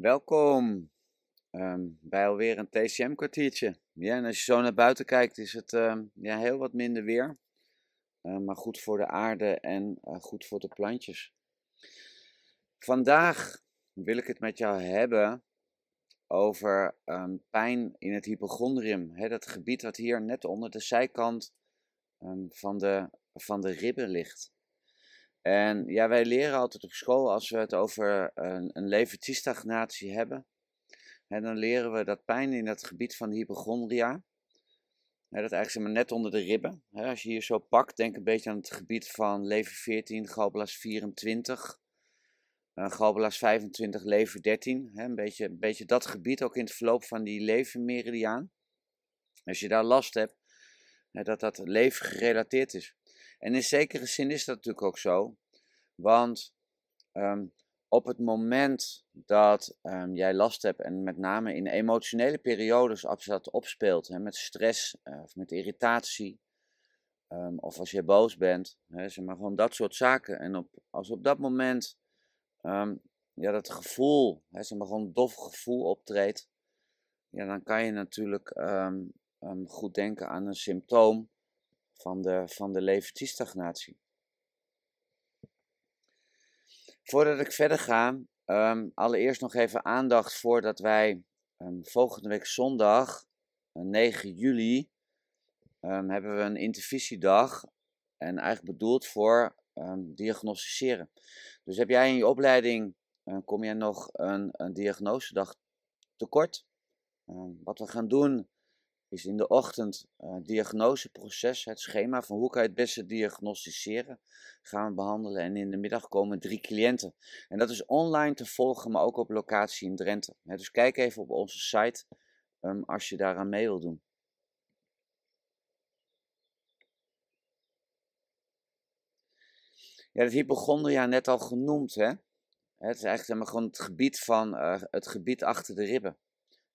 Welkom ehm, bij alweer een TCM-kwartiertje. Ja, en als je zo naar buiten kijkt, is het ehm, ja, heel wat minder weer. Ehm, maar goed voor de aarde en eh, goed voor de plantjes. Vandaag wil ik het met jou hebben over pijn in het hypochondrium. Hè, dat gebied wat hier net onder de zijkant van, de, van de ribben ligt. En ja, wij leren altijd op school als we het over een, een levertiestagnatie hebben. En dan leren we dat pijn in het gebied van de hypochondria. Hè, dat eigenlijk zeg maar, net onder de ribben. Hè, als je hier zo pakt, denk een beetje aan het gebied van lever 14, galblaas 24. Uh, galblaas 25, lever 13. Hè, een, beetje, een beetje dat gebied ook in het verloop van die levermeridiaan. Als je daar last hebt, hè, dat dat lever gerelateerd is. En in zekere zin is dat natuurlijk ook zo. Want ehm, op het moment dat um, jij last hebt, en met name in emotionele periodes, als dat opspeelt, hè, met stress uh, of met irritatie, um, of als je boos bent, hè, zeg maar gewoon dat soort zaken. En op, als op dat moment ja, dat gevoel, hè, zeg maar gewoon een dof gevoel optreedt, ja, dan kan je natuurlijk goed denken aan een symptoom van de, van de levertiestagnatie. Voordat ik verder ga, ehm, allereerst nog even aandacht voordat wij um, volgende week zondag, 9 eh, juli, um, hebben we een intervisiedag. En eigenlijk bedoeld voor diagnosticeren. Dus heb jij in je opleiding, uh, kom jij nog een, een diagnosedag tekort? wat we gaan doen is in de ochtend uh, diagnoseproces, het schema van hoe kan je het beste diagnosticeren, gaan we behandelen. En in de middag komen drie cliënten. En dat is online te volgen, maar ook op locatie in Drenthe. dus kijk even op onze site um, als je daaraan mee wil doen. Ja, dat hypochondria net al genoemd, hè? Het is eigenlijk gewoon het gebied van uh, het gebied achter de ribben.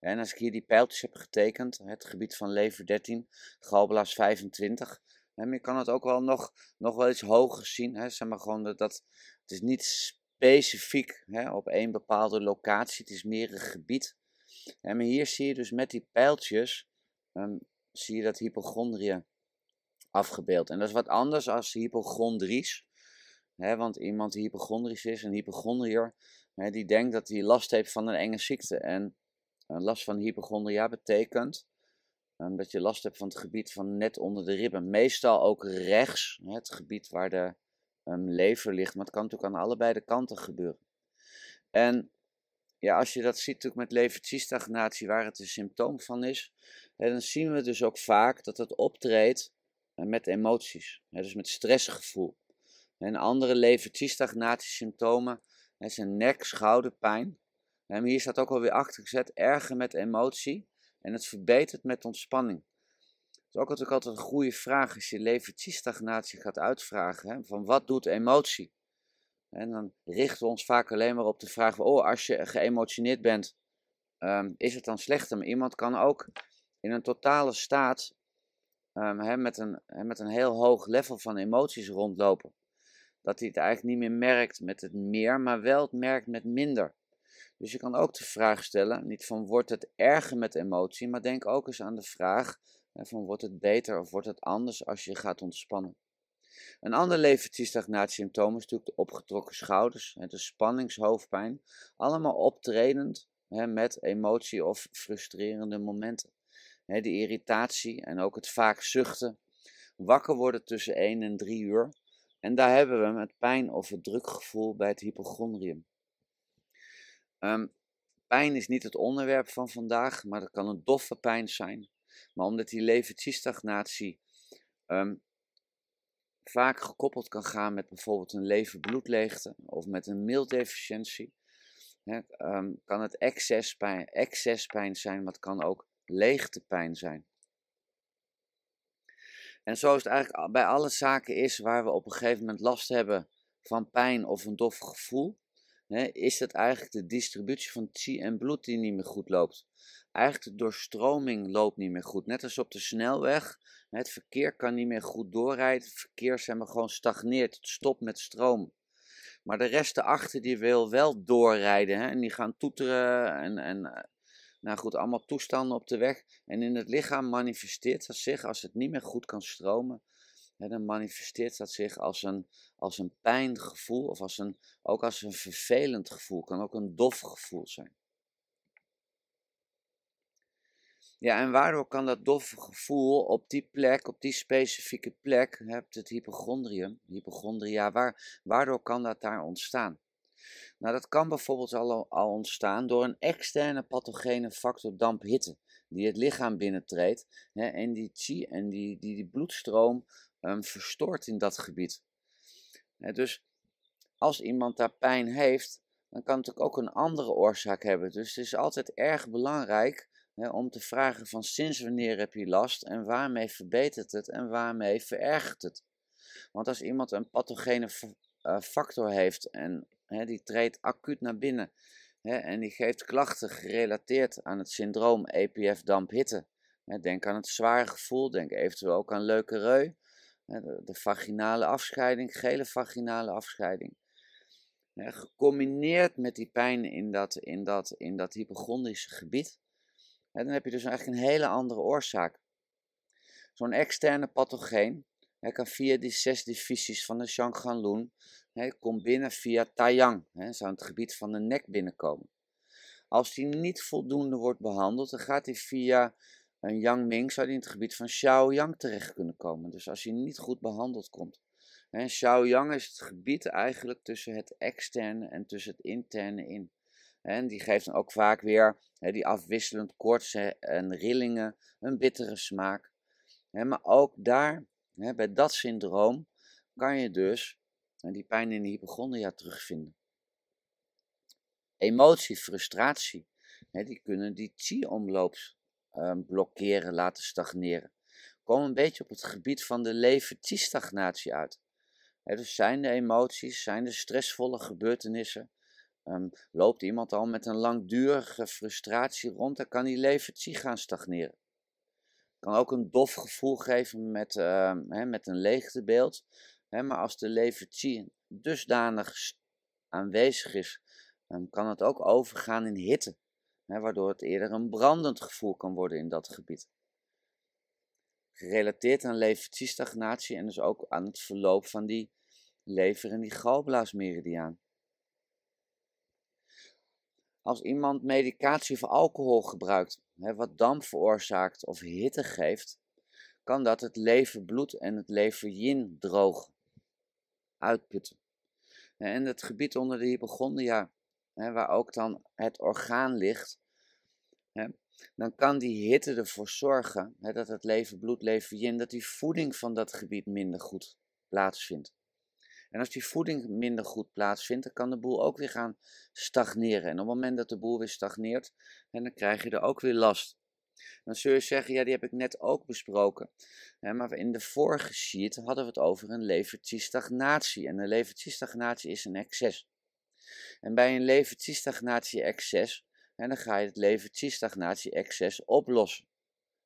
En als ik hier die pijltjes heb getekend, het gebied van lever 13, galblaas 25, maar je kan het ook wel nog, nog wel iets hoger zien. Hè, zeg maar gewoon dat, dat, het is niet specifiek hè, op één bepaalde locatie, het is meer een gebied. En hier zie je dus met die pijltjes, um, zie je dat hypochondriën afgebeeld. En dat is wat anders als hypochondries. Hè, want iemand die hypochondrisch is, een hypochondriër, hè, die denkt dat hij last heeft van een enge ziekte. En last van hypochondria betekent um, dat je last hebt van het gebied van net onder de ribben. Meestal ook rechts, het gebied waar de um, lever ligt. Maar het kan natuurlijk aan allebei de kanten gebeuren. En ja, als je dat ziet natuurlijk met levertiestagnatie, waar het een symptoom van is, dan zien we dus ook vaak dat het optreedt uh, met emoties. dus met stressgevoel. En andere levertiestagnatie symptomen zijn nek, schouderpijn. Hier staat ook alweer achter gezet, erger met emotie en het verbetert met ontspanning. Dat is ook natuurlijk altijd een goede vraag als je levertiestagnatie gaat uitvragen. Hè, van wat doet emotie? En dan richten we ons vaak alleen maar op de vraag: oh, als je geëmotioneerd bent, um, is het dan slechter? Maar iemand kan ook in een totale staat um, hè, met, een, met een heel hoog level van emoties rondlopen. Dat hij het eigenlijk niet meer merkt met het meer, maar wel het merkt met minder. Dus je kan ook de vraag stellen, niet van wordt het erger met emotie, maar denk ook eens aan de vraag van wordt het beter of wordt het anders als je gaat ontspannen. Een ander levertiestagnatie-symptoom is natuurlijk de opgetrokken schouders, de spanningshoofdpijn, allemaal optredend met emotie of frustrerende momenten. De irritatie en ook het vaak zuchten, wakker worden tussen 1 en 3 uur. En daar hebben we met pijn of het drukgevoel bij het hypochondrium. Um, pijn is niet het onderwerp van vandaag, maar dat kan een doffe pijn zijn. Maar omdat die levertiestagnatie um, vaak gekoppeld kan gaan met bijvoorbeeld een leverbloedleegte of met een milddeficiëntie, um, kan het excespijn, zijn, maar het kan ook leegtepijn zijn. En zo is het eigenlijk bij alle zaken is waar we op een gegeven moment last hebben van pijn of een dof gevoel, is het eigenlijk de distributie van chi en bloed die niet meer goed loopt. Eigenlijk de doorstroming loopt niet meer goed. Net als op de snelweg. Het verkeer kan niet meer goed doorrijden. Het verkeer zeg maar, gewoon stagneert. Het stopt met stroom. Maar de rest erachter die wil wel doorrijden. Hè? En die gaan toeteren en, en eh, nou goed, allemaal toestanden op de weg. En in het lichaam manifesteert dat zich als het niet meer goed kan stromen. Dan manifesteert dat zich als een, als een pijngevoel of als een, ook als een vervelend gevoel. Kan ook een dof gevoel zijn. Ja, en waardoor kan dat doffe gevoel op die plek, op die specifieke plek, hebt het hypochondrium, hypochondria, waar, waardoor kan dat daar ontstaan? Nou, dat kan bijvoorbeeld al, al ontstaan door een externe pathogene factor damphitte, die het lichaam binnentreedt hè, en die chi en die, die, bloedstroom um, verstoort in dat gebied. Hè, dus als iemand daar pijn heeft, dan kan het ook een andere oorzaak hebben. Dus het is altijd erg belangrijk om te vragen van sinds wanneer heb je last en waarmee verbetert het en waarmee verergert het. Want als iemand een pathogene eh, factor heeft en die treedt acuut naar binnen en die geeft klachten gerelateerd aan het syndroom EPF damphitte. denk aan het zware gevoel, denk eventueel ook aan leukereu, de, de vaginale afscheiding, gele vaginale afscheiding. Gecombineerd met die pijn in dat, in dat, in dat hypochondrische gebied, dan heb je dus eigenlijk een hele andere oorzaak. Zo'n externe pathogeen hij kan via die zes divisies van de Shanghanlun, hij komt binnen via Taiyang, hij zou het gebied van de nek binnenkomen. Als die niet voldoende wordt behandeld, dan gaat hij via een Yang Ming, zou die in het gebied van Xiaoyang terecht kunnen komen. Dus als hij niet goed behandeld komt. En Xiaoyang is het gebied eigenlijk tussen het externe en tussen het interne in. En die geeft dan ook vaak weer hè, die afwisselend koorts en rillingen, een bittere smaak. Hè, maar ook daar, hè, bij dat syndroom, kan je dus die pijn in de hypochondria terugvinden. Emotie, frustratie, die kunnen die chi-omloop ehm, blokkeren, laten stagneren. Komen een beetje op het gebied van de lever-chi-stagnatie uit. Hè, dus zijn de emoties, zijn de stressvolle gebeurtenissen, Um, loopt iemand al met een langdurige frustratie rond, dan kan die levertie gaan stagneren. Kan ook een dof gevoel geven met, uh, met een leegtebeeld. Hè, maar als de levertie dusdanig aanwezig is, kan het ook overgaan in hitte. Hè, waardoor het eerder een brandend gevoel kan worden in dat gebied. Gerelateerd aan levertiestagnatie en dus ook aan het verloop van die lever- en die galblaasmeridiaan. Als iemand medicatie voor alcohol gebruikt, hè, wat damp veroorzaakt of hitte geeft, kan dat het leverbloed en het lever droog uitputten. En het gebied onder de hypochondria, hè, waar ook dan het orgaan ligt, hè, dan kan die hitte ervoor zorgen hè, dat het leverbloed, lever dat die voeding van dat gebied minder goed plaatsvindt. En als die voeding minder goed plaatsvindt, dan kan de boel ook weer gaan stagneren. En op het moment dat de boel weer stagneert, dan krijg je er ook weer last. Dan zul je zeggen, ja, die heb ik net ook besproken. maar in de vorige sheet hadden we het over een levertiestagnatie. En een levertiestagnatie is een excess. En bij een levertiestagnatie-excess, dan ga je het levertiestagnatie-excess oplossen.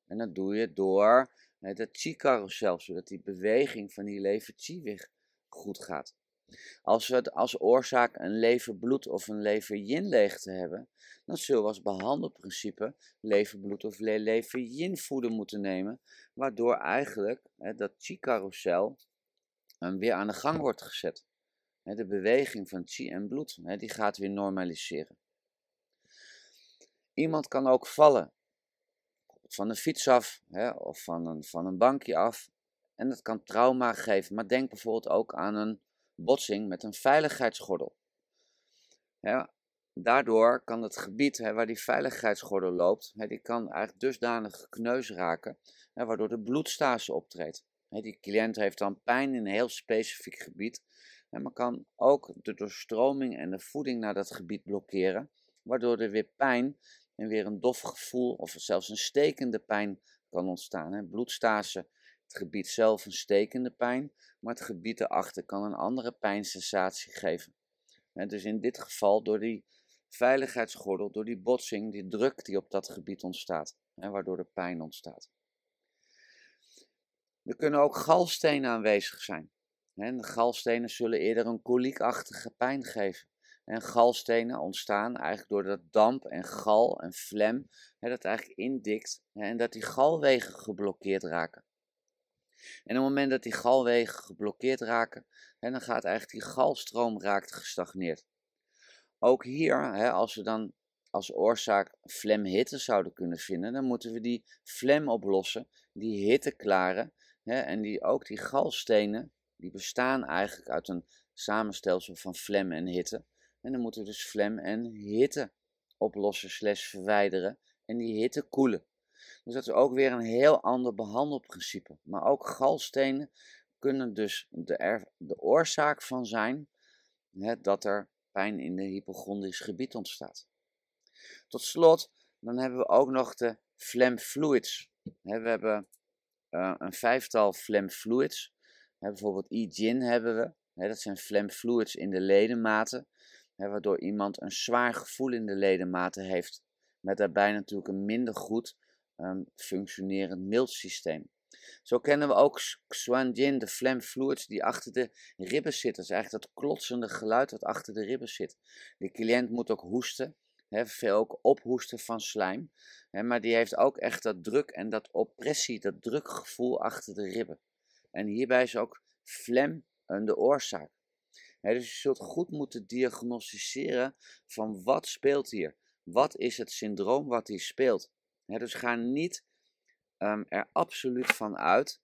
En dat doe je door het chi-carousel, zodat die beweging van die levertie weer goed gaat. Als we het als oorzaak een leverbloed of een lever-yin-leegte hebben, dan zullen we als behandelprincipe leverbloed of lever-yin voeden moeten nemen, waardoor eigenlijk hè, dat chi-carousel weer aan de gang wordt gezet. Hè, de beweging van chi en bloed, hè, die gaat weer normaliseren. Iemand kan ook vallen, van een fiets af of van een, van een bankje af en dat kan trauma geven. Maar denk bijvoorbeeld ook aan een botsing met een veiligheidsgordel. Daardoor kan het gebied waar die veiligheidsgordel loopt, hè, die kan eigenlijk dusdanig gekneus raken, waardoor de bloedstase optreedt. die cliënt heeft dan pijn in een heel specifiek gebied, maar kan ook de doorstroming en de voeding naar dat gebied blokkeren, waardoor er weer pijn en weer een dof gevoel of zelfs een stekende pijn kan ontstaan. Bloedstase het gebied zelf een stekende pijn, maar het gebied erachter kan een andere pijnsensatie geven. dus in dit geval door die veiligheidsgordel, door die botsing, die druk die op dat gebied ontstaat, waardoor de pijn ontstaat. Er kunnen ook galstenen aanwezig zijn. galstenen zullen eerder een koliekachtige pijn geven. En galstenen ontstaan eigenlijk doordat damp en gal en flem hè, dat eigenlijk indikt hè, en dat die galwegen geblokkeerd raken. En op het moment dat die galwegen geblokkeerd raken, hè, dan gaat eigenlijk die galstroom raakt gestagneerd. Ook hier, hè, als we dan als oorzaak flemhitte zouden kunnen vinden, dan moeten we die flem oplossen, die hitte klaren hè, en die, ook die galstenen, die bestaan eigenlijk uit een samenstelsel van flem en hitte. En dan moeten we dus flem en hitte oplossen slash verwijderen en die hitte koelen. Dus dat is ook weer een heel ander behandelprincipe. Maar ook galstenen kunnen dus de, de oorzaak van zijn hè, dat er pijn in de hypochondrisch gebied ontstaat. Tot slot, dan hebben we ook nog de phlegm fluids. we hebben uh, een vijftal phlegm fluids. bijvoorbeeld E-gin hebben we. dat zijn phlegm fluids in de ledematen waardoor iemand een zwaar gevoel in de ledematen heeft, met daarbij natuurlijk een minder goed um, functionerend miltsysteem. Zo kennen we ook Xuanjin, de fluids die achter de ribben zitten. Dat is eigenlijk dat klotsende geluid wat achter de ribben zit. De cliënt moet ook hoesten, he, veel ook ophoesten van slijm. maar die heeft ook echt dat druk en dat oppressie, dat drukgevoel achter de ribben. En hierbij is ook phlegm de oorzaak dus je zult goed moeten diagnosticeren van wat speelt hier. Wat is het syndroom wat hier speelt? Dus ga niet um, er absoluut van uit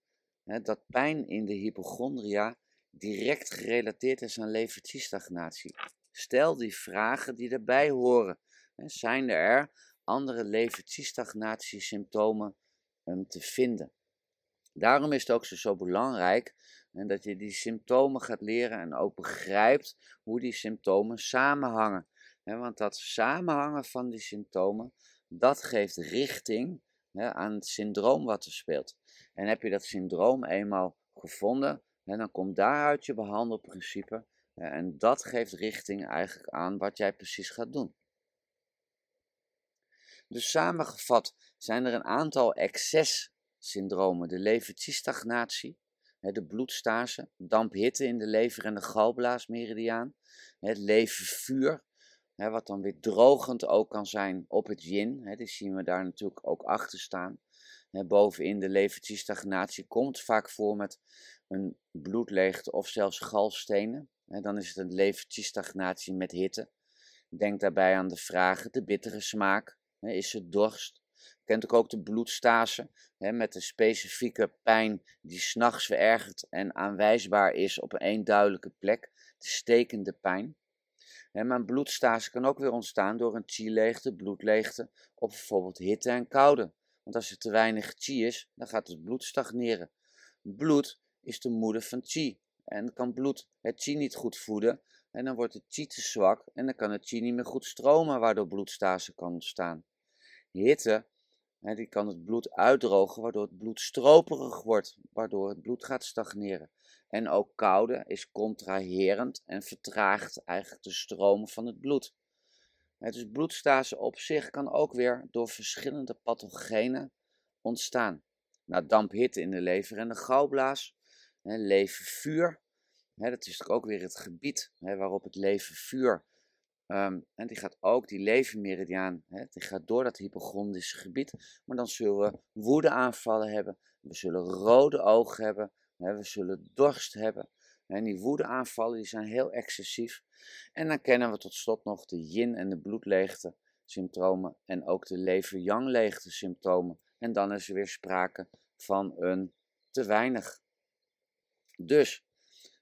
dat pijn in de hypochondria direct gerelateerd is aan levertiestagnatie. Stel die vragen die erbij horen. zijn er andere levertiestagnatie-symptomen um, te vinden? Daarom is het ook zo belangrijk dat je die symptomen gaat leren en ook begrijpt hoe die symptomen samenhangen. Want dat samenhangen van die symptomen, dat geeft richting aan het syndroom wat er speelt. En heb je dat syndroom eenmaal gevonden, dan komt daaruit je behandelprincipe. En dat geeft richting eigenlijk aan wat jij precies gaat doen. Dus samengevat zijn er een aantal excessyndromen. De levertiestagnatie, de bloedstase, damphitte in de lever en de galblaasmeridiaan, het levervuur, wat dan weer drogend ook kan zijn op het yin, die zien we daar natuurlijk ook achter staan. Bovenin de levertiestagnatie komt vaak voor met een bloedleegte of zelfs galstenen. Dan is het een levertiestagnatie met hitte. Denk daarbij aan de vragen, de bittere smaak, is het dorst, kent ook de bloedstase, hè, met een specifieke pijn die s'nachts verergert en aanwijsbaar is op één duidelijke plek, de stekende pijn. Maar een bloedstase kan ook weer ontstaan door een chi-leegte, bloedleegte of bijvoorbeeld hitte en koude. Want als er te weinig chi is, dan gaat het bloed stagneren. Bloed is de moeder van chi. En kan bloed het chi niet goed voeden, en dan wordt het chi te zwak en dan kan het chi niet meer goed stromen, waardoor bloedstase kan ontstaan. Hitte die kan het bloed uitdrogen, waardoor het bloed stroperig wordt, waardoor het bloed gaat stagneren. En ook koude is contraherend en vertraagt eigenlijk de stroom van het bloed. dus bloedstase op zich kan ook weer door verschillende pathogenen ontstaan. Nou, damphitte in de lever en de galblaas, levervuur. dat is ook weer het gebied waarop het levervuur Um, en die gaat ook, die levenmeridiaan, hè, die gaat door dat hypochondrische gebied. Maar dan zullen we woedeaanvallen hebben, we zullen rode ogen hebben, hè, we zullen dorst hebben. En die woedeaanvallen die zijn heel excessief. En dan kennen we tot slot nog de yin- en de bloedleegte symptomen en ook de lever-yang-leegte symptomen. En dan is er weer sprake van een te weinig. Dus,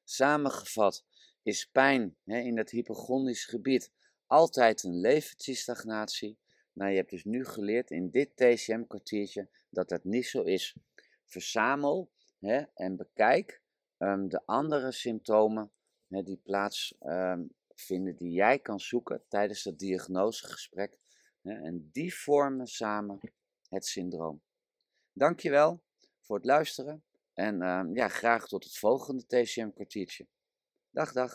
samengevat, is pijn hè, in dat hypochondrisch gebied altijd een levertiestagnatie. Nou, je hebt dus nu geleerd in dit TCM-kwartiertje dat dat niet zo is. Verzamel hè, en bekijk um, de andere symptomen hè, die plaatsvinden ehm, die jij kan zoeken tijdens dat diagnosegesprek. En die vormen samen het syndroom. Dankjewel voor het luisteren en um, ja, graag tot het volgende TCM-kwartiertje. Dag, dag.